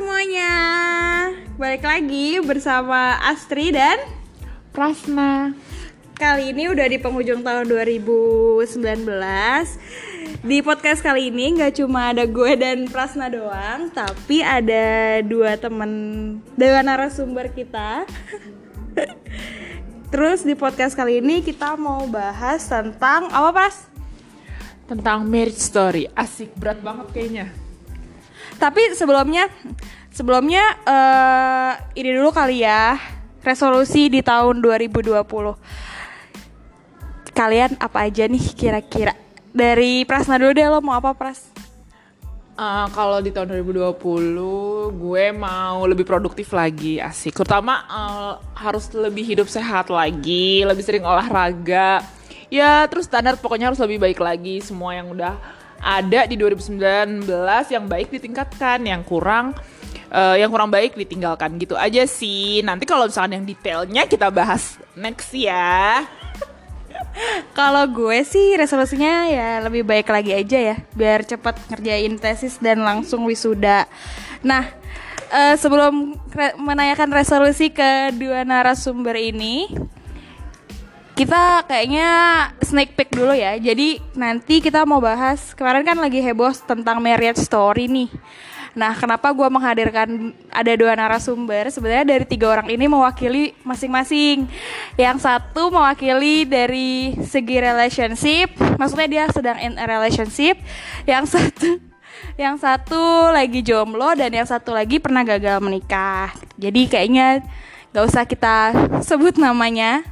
semuanya, balik lagi bersama Astri dan Prasna. Kali ini udah di penghujung tahun 2019 Di podcast kali ini nggak cuma ada gue dan Prasna doang Tapi ada dua temen, dua narasumber kita Terus di podcast kali ini kita mau bahas tentang apa Pras? Tentang marriage story. Asik berat banget kayaknya. Tapi sebelumnya, sebelumnya eh ini dulu kali ya resolusi di tahun 2020. Kalian apa aja nih kira-kira? Dari Prasna dulu deh lo mau apa Pras? Eh, kalau di tahun 2020 gue mau lebih produktif lagi asik terutama eh, harus lebih hidup sehat lagi lebih sering olahraga ya terus standar pokoknya harus lebih baik lagi semua yang udah ada di 2019 yang baik ditingkatkan yang kurang eh, yang kurang baik ditinggalkan. Gitu aja sih. Nanti kalau misalnya yang detailnya kita bahas next ya. Kalau gue sih resolusinya ya lebih baik lagi aja ya Biar cepat ngerjain tesis dan langsung wisuda. Nah eh, sebelum re- menanyakan resolusi ke dua narasumber ini Kita kayaknya sneak peek dulu ya Jadi nanti kita mau bahas Kemarin kan lagi heboh tentang marriage story nih Nah, kenapa gue menghadirkan ada dua narasumber? Sebenarnya dari tiga orang ini mewakili masing-masing. Yang satu mewakili dari segi relationship, maksudnya dia sedang in a relationship. Yang satu, yang satu lagi jomblo dan yang satu lagi pernah gagal menikah. Jadi kayaknya gak usah kita sebut namanya.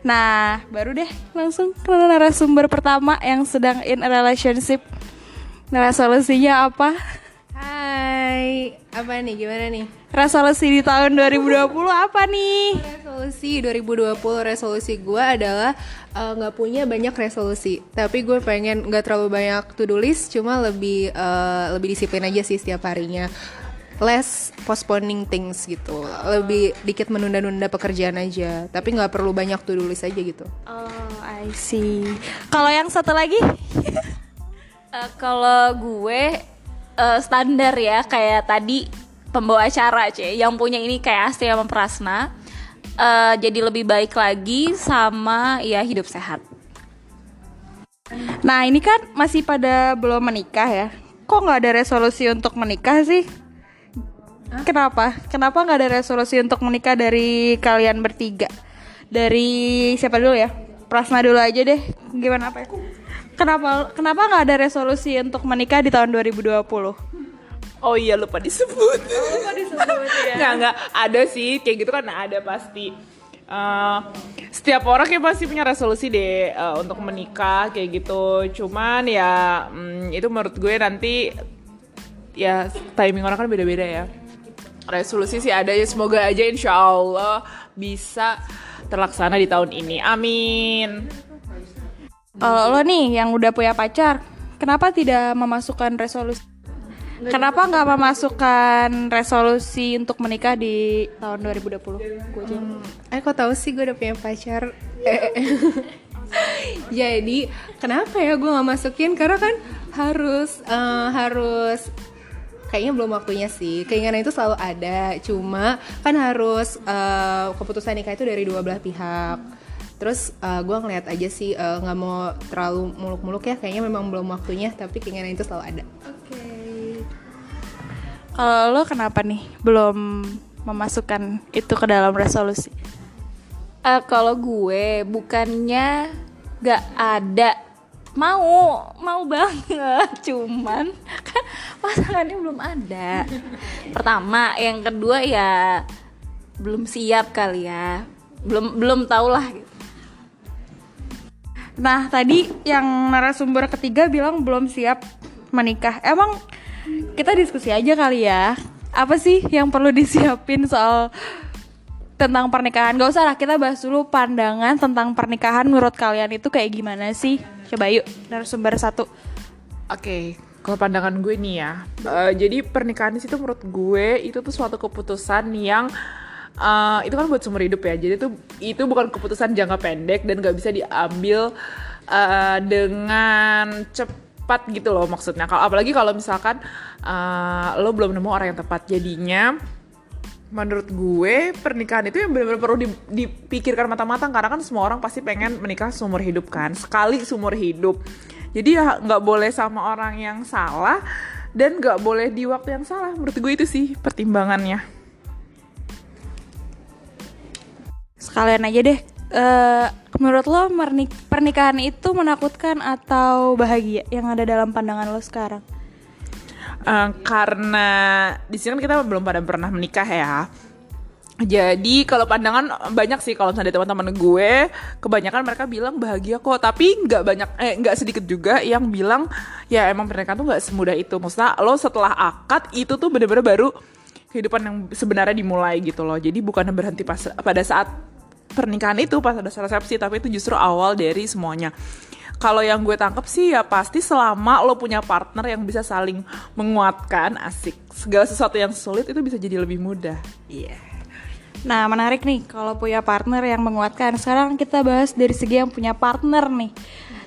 Nah, baru deh langsung ke narasumber pertama yang sedang in a relationship. Resolusinya apa? Hai, apa nih? Gimana nih? Resolusi di tahun 2020 apa nih? Resolusi 2020 resolusi gue adalah eh, nggak punya banyak resolusi, tapi gue pengen nggak terlalu banyak to do list, cuma lebih eh, lebih disiplin aja sih setiap harinya. Less postponing things gitu, lebih dikit menunda-nunda pekerjaan aja, tapi nggak perlu banyak to do list aja gitu. Oh, I see. Kalau yang satu lagi? Eh, kalau gue eh, standar ya kayak tadi pembawa acara cie yang punya ini kayak Asti sama Prasna Eh, jadi lebih baik lagi sama ya hidup sehat. Nah, ini kan masih pada belum menikah ya. Kok nggak ada resolusi untuk menikah sih? Kenapa? Kenapa nggak ada resolusi untuk menikah dari kalian bertiga? Dari siapa dulu ya? Prasna dulu aja deh. Gimana apa ya? Kenapa kenapa nggak ada resolusi untuk menikah di tahun 2020? Oh iya lupa disebut. lupa disebut ya. nggak nggak ada sih kayak gitu kan ada pasti. Eh, setiap orang kayak pasti punya resolusi deh eh, untuk menikah kayak gitu. Cuman ya mm, itu menurut gue nanti ya timing orang kan beda-beda ya. Resolusi sih ada ya semoga aja insya Allah bisa terlaksana di tahun ini. Amin. Kalau lo nih yang udah punya pacar, kenapa tidak memasukkan resolusi? Kenapa nggak memasukkan resolusi untuk menikah di tahun 2020? Gue aja. Eh kok tahu sih gue udah punya pacar Jadi kenapa ya gue nggak masukin Karena kan harus eh, Harus Kayaknya belum waktunya sih. Keinginan itu selalu ada. Cuma kan harus eh, Keputusan nikah itu dari dua belah pihak. Terus eh, gue ngeliat aja sih eh, nggak mau terlalu muluk-muluk ya. Kayaknya memang belum waktunya Tapi keinginan itu selalu ada. Kalau lo kenapa nih belum memasukkan itu ke dalam resolusi? Eh, kalau gue bukannya gak ada. Mau mau banget. Cuman pasangannya belum ada pertama yang kedua ya belum siap kali ya belum belum tau lah gitu. Nah, tadi yang narasumber ketiga bilang belum siap menikah. Emang kita diskusi aja kali ya. Apa sih yang perlu disiapin soal tentang pernikahan? Gak usah lah, kita bahas dulu pandangan tentang pernikahan menurut kalian itu kayak gimana sih? Coba yuk, narasumber satu. Oke, kalau pandangan gue nih ya, eh, jadi pernikahan itu menurut gue itu tuh suatu keputusan yang eh, itu kan buat seumur hidup ya. Jadi tuh itu bukan keputusan jangka pendek dan gak bisa diambil eh, dengan cepat gitu loh maksudnya. Kalau apalagi kalau misalkan uh, lo belum nemu orang yang tepat, jadinya menurut gue pernikahan itu yang benar-benar perlu di- dipikirkan matang-matang karena kan semua orang pasti pengen menikah seumur hidup kan sekali seumur hidup jadi ya nggak boleh sama orang yang salah dan nggak boleh di waktu yang salah menurut gue itu sih pertimbangannya Sekalian aja deh. eh, menurut lo pernikahan itu menakutkan atau bahagia yang ada dalam pandangan lo sekarang? Eh, karena di sini kan kita belum pada pernah menikah ya. Jadi kalau pandangan banyak sih kalau misalnya teman-teman gue, kebanyakan mereka bilang bahagia kok, tapi nggak banyak, eh nggak sedikit juga yang bilang ya emang pernikahan tuh nggak semudah itu. Maksudnya lo setelah akad itu tuh bener-bener baru kehidupan yang sebenarnya dimulai gitu loh. Jadi bukan berhenti pas pada saat pernikahan itu pas ada resepsi, tapi itu justru awal dari semuanya. Kalau yang gue tangkep sih ya pasti selama lo punya partner yang bisa saling menguatkan, asik. Segala sesuatu yang sulit itu bisa jadi lebih mudah. Iya. Nah, menarik nih kalau punya partner yang menguatkan. Sekarang kita bahas dari segi yang punya partner nih.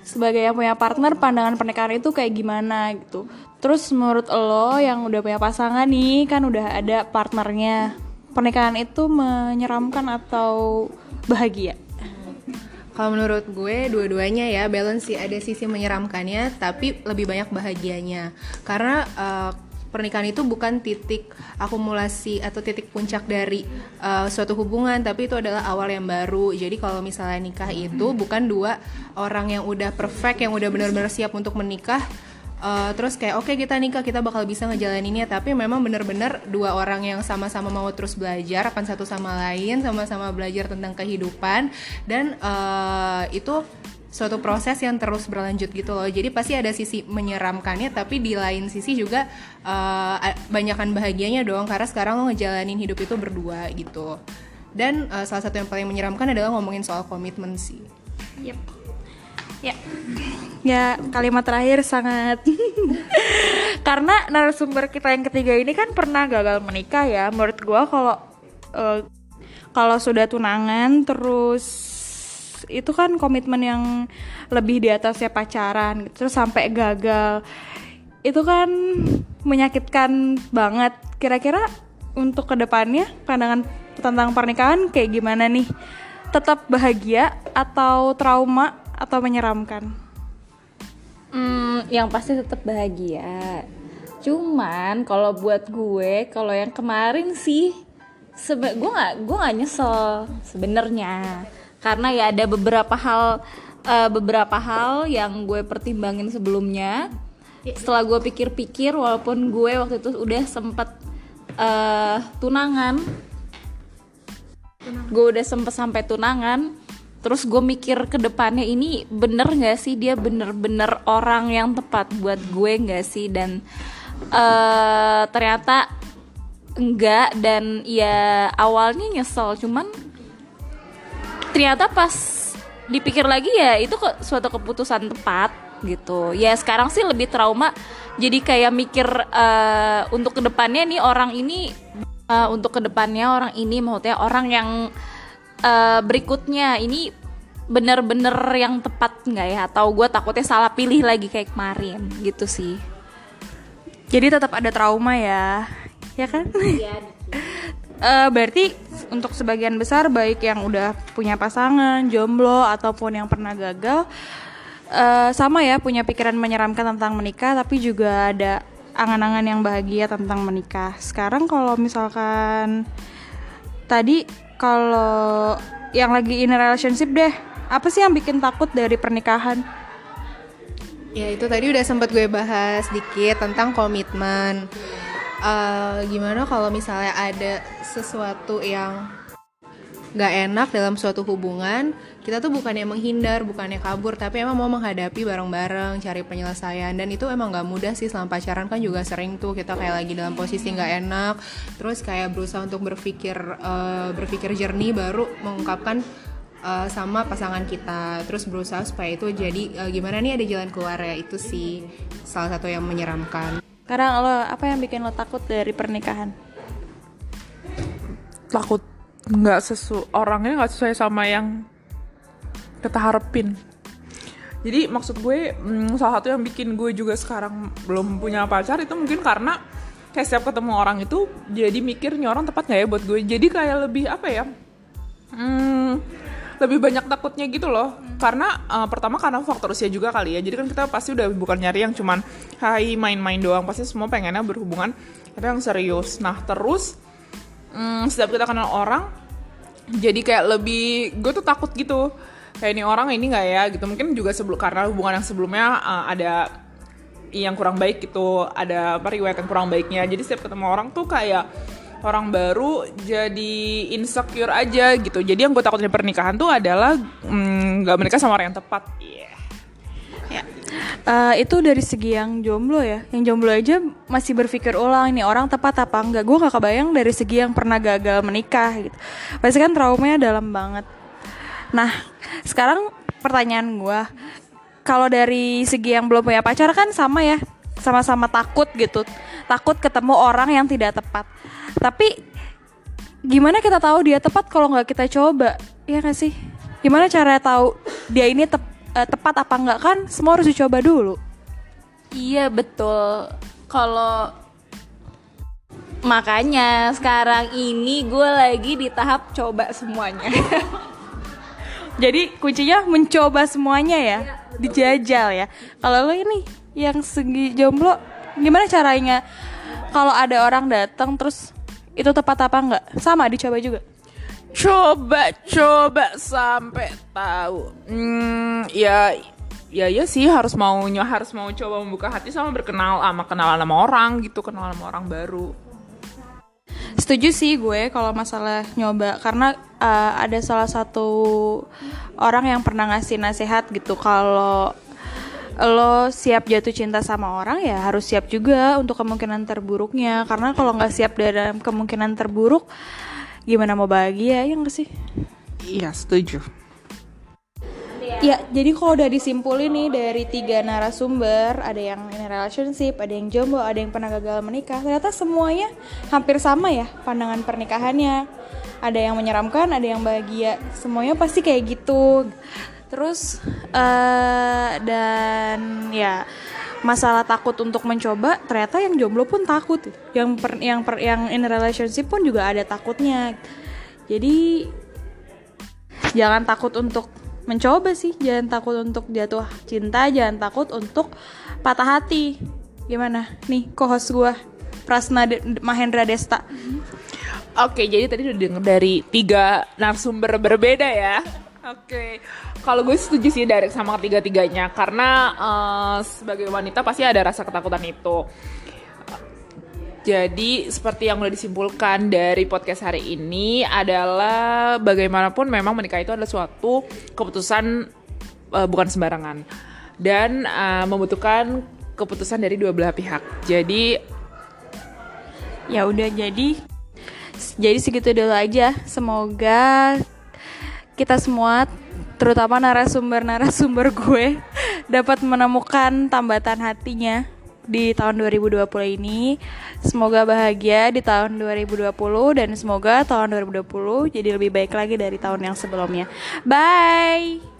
Sebagai yang punya partner, pandangan pernikahan itu kayak gimana gitu. Terus menurut lo yang udah punya pasangan nih, kan udah ada partnernya. Pernikahan itu menyeramkan atau bahagia? Kalau menurut gue dua-duanya ya balance sih ada sisi menyeramkannya tapi lebih banyak bahagianya karena eh, pernikahan itu bukan titik akumulasi atau titik puncak dari eh, suatu hubungan tapi itu adalah awal yang baru. Jadi kalau misalnya nikah itu bukan dua orang yang udah perfect yang udah benar-benar siap untuk menikah Uh, terus kayak oke kita nikah kita bakal bisa ngejalaninnya. Tapi memang bener-bener dua orang yang sama-sama mau terus belajar akan satu sama lain sama-sama belajar tentang kehidupan. Dan uh, itu suatu proses yang terus berlanjut gitu loh. Jadi pasti ada sisi menyeramkannya tapi di lain sisi juga uh, banyakan bahagianya dong karena sekarang lo ngejalanin hidup itu berdua gitu. Dan uh, salah satu yang paling menyeramkan adalah ngomongin soal komitmen sih. Yep. Ya. Ya, kalimat terakhir sangat karena narasumber kita yang ketiga ini kan pernah gagal menikah ya. Menurut gua kalau eh, kalau sudah tunangan terus itu kan komitmen yang lebih di atasnya pacaran gitu, terus sampai gagal. Itu kan menyakitkan banget. Kira-kira untuk ke depannya pandangan tentang pernikahan kayak gimana nih? Tetap bahagia atau trauma atau menyeramkan? Hmm, yang pasti tetap bahagia. Cuman kalau buat gue, kalau yang kemarin sih, sebe gue nggak gue nggak nyesel sebenarnya, karena ya ada beberapa hal eh, beberapa hal yang gue pertimbangin sebelumnya. Setelah gue pikir-pikir, walaupun gue waktu itu udah sempet eh, tunangan, gue udah sempet sampai tunangan terus gue mikir ke depannya ini bener nggak sih? Dia bener-bener orang yang tepat buat gue nggak sih? Dan eh ternyata enggak. Dan ya awalnya nyesel. Cuman ternyata pas dipikir lagi ya itu kok suatu keputusan tepat gitu. Ya sekarang sih lebih trauma jadi kayak mikir eh, untuk ke depannya nih orang ini eh, untuk ke depannya orang ini maksudnya orang yang eh, berikutnya. Ini bener-bener yang tepat nggak ya atau gue takutnya salah pilih lagi kayak kemarin gitu sih Jadi tetap ada trauma ya, ya kan? Eh, berarti untuk sebagian besar baik yang udah punya pasangan, jomblo ataupun yang pernah gagal, eh, sama ya punya pikiran menyeramkan tentang menikah, tapi juga ada angan-angan yang bahagia tentang menikah. Sekarang kalau misalkan tadi kalau yang lagi in relationship deh, apa sih yang bikin takut dari pernikahan? Ya itu tadi udah sempat gue bahas dikit tentang komitmen. Eh, gimana kalau misalnya ada sesuatu yang gak enak dalam suatu hubungan, kita tuh bukannya menghindar, bukannya kabur, tapi emang mau menghadapi bareng-bareng, cari penyelesaian. Dan itu emang gak mudah sih selama pacaran kan juga sering tuh kita kayak lagi dalam posisi gak enak, terus kayak berusaha untuk berpikir eh, berpikir jernih baru mengungkapkan uh, sama pasangan kita. Terus berusaha supaya itu jadi uh, gimana nih ada jalan keluar ya itu sih salah satu yang menyeramkan. Sekarang lo apa yang bikin lo takut dari pernikahan? takut nggak sesu orangnya nggak sesuai sama yang kita harapin. Jadi maksud gue mm, salah satu yang bikin gue juga sekarang belum punya pacar itu mungkin karena kayak setiap ketemu orang itu jadi mikir nih orang tepat nggak ya buat gue? Jadi kayak lebih apa ya hmm, lebih banyak takutnya gitu loh. Karena uh, pertama karena faktor usia juga kali ya. Jadi kan kita pasti udah bukan nyari yang cuman hai main-main doang. Pasti semua pengennya berhubungan. Tapi yang serius. Nah terus hmm, setiap kita kenal orang jadi kayak lebih gue tuh takut gitu. Kayak ini orang ini nggak ya? Gitu. Mungkin juga sebelum karena hubungan yang sebelumnya uh, ada yang kurang baik gitu. Ada apa yang kurang baiknya. Jadi setiap ketemu orang tuh kayak orang baru jadi insecure aja gitu. Jadi yang gue takut dari pernikahan tuh adalah mm, nggak mm, menikah sama orang yang tepat. Yeah. ya. Uh, itu dari segi yang jomblo ya. Yang jomblo aja masih berpikir ulang ini orang tepat apa enggak. Gue gak kebayang dari segi yang pernah gagal menikah gitu. Pasti kan traumanya dalam banget. Nah sekarang pertanyaan gue kalau dari segi yang belum punya pacar kan sama ya sama-sama takut gitu takut ketemu orang yang tidak tepat. Tapi gimana kita tahu dia tepat kalau nggak kita coba? Ya nggak sih? Gimana cara tahu dia ini tep, uh, tepat apa enggak kan semua harus dicoba dulu. Iya betul. Kalau makanya sekarang ini gue lagi di tahap coba semuanya. Jadi kuncinya mencoba semuanya ya? Iya dijajal ya? Kalau lo ini yang segi jomblo gimana caranya kalau ada orang datang terus itu tepat apa enggak sama dicoba juga. Coba coba sampai tahu. Hmm, ya ya ya sih harus mau harus mau coba membuka hati sama berkenal sama kenalan sama orang gitu kenal sama orang baru. Setuju sih gue kalau masalah nyoba karena uh, ada salah satu orang yang pernah ngasih nasihat gitu kalau lo siap jatuh cinta sama orang ya harus siap juga untuk kemungkinan terburuknya karena kalau nggak siap dalam kemungkinan terburuk gimana mau bahagia ya nggak sih iya setuju Ya, jadi kalau udah disimpulin nih dari tiga narasumber, ada yang in relationship, ada yang jomblo, ada yang pernah gagal menikah, ternyata semuanya hampir sama ya pandangan pernikahannya. Ada yang menyeramkan, ada yang bahagia, semuanya pasti kayak gitu. Terus uh, dan ya masalah takut untuk mencoba, ternyata yang jomblo pun takut. Yang per, yang per, yang in relationship pun juga ada takutnya. Jadi jangan takut untuk mencoba sih jangan takut untuk jatuh cinta jangan takut untuk patah hati gimana nih co-host gue Prasna De Mahendra Desta Oke, jadi tadi udah denger dari tiga narasumber berbeda ya. Oke, kalau gue setuju sih dari sama ketiga-tiganya karena uh, sebagai wanita pasti ada rasa ketakutan itu. Jadi seperti yang udah disimpulkan dari podcast hari ini adalah bagaimanapun memang menikah itu adalah suatu keputusan uh, bukan sembarangan dan uh, membutuhkan keputusan dari dua belah pihak. Jadi ya udah jadi jadi segitu dulu aja. Semoga kita semua terutama narasumber-narasumber gue dapat menemukan tambatan hatinya di tahun 2020 ini. Semoga bahagia di tahun 2020 dan semoga tahun 2020 jadi lebih baik lagi dari tahun yang sebelumnya. Bye.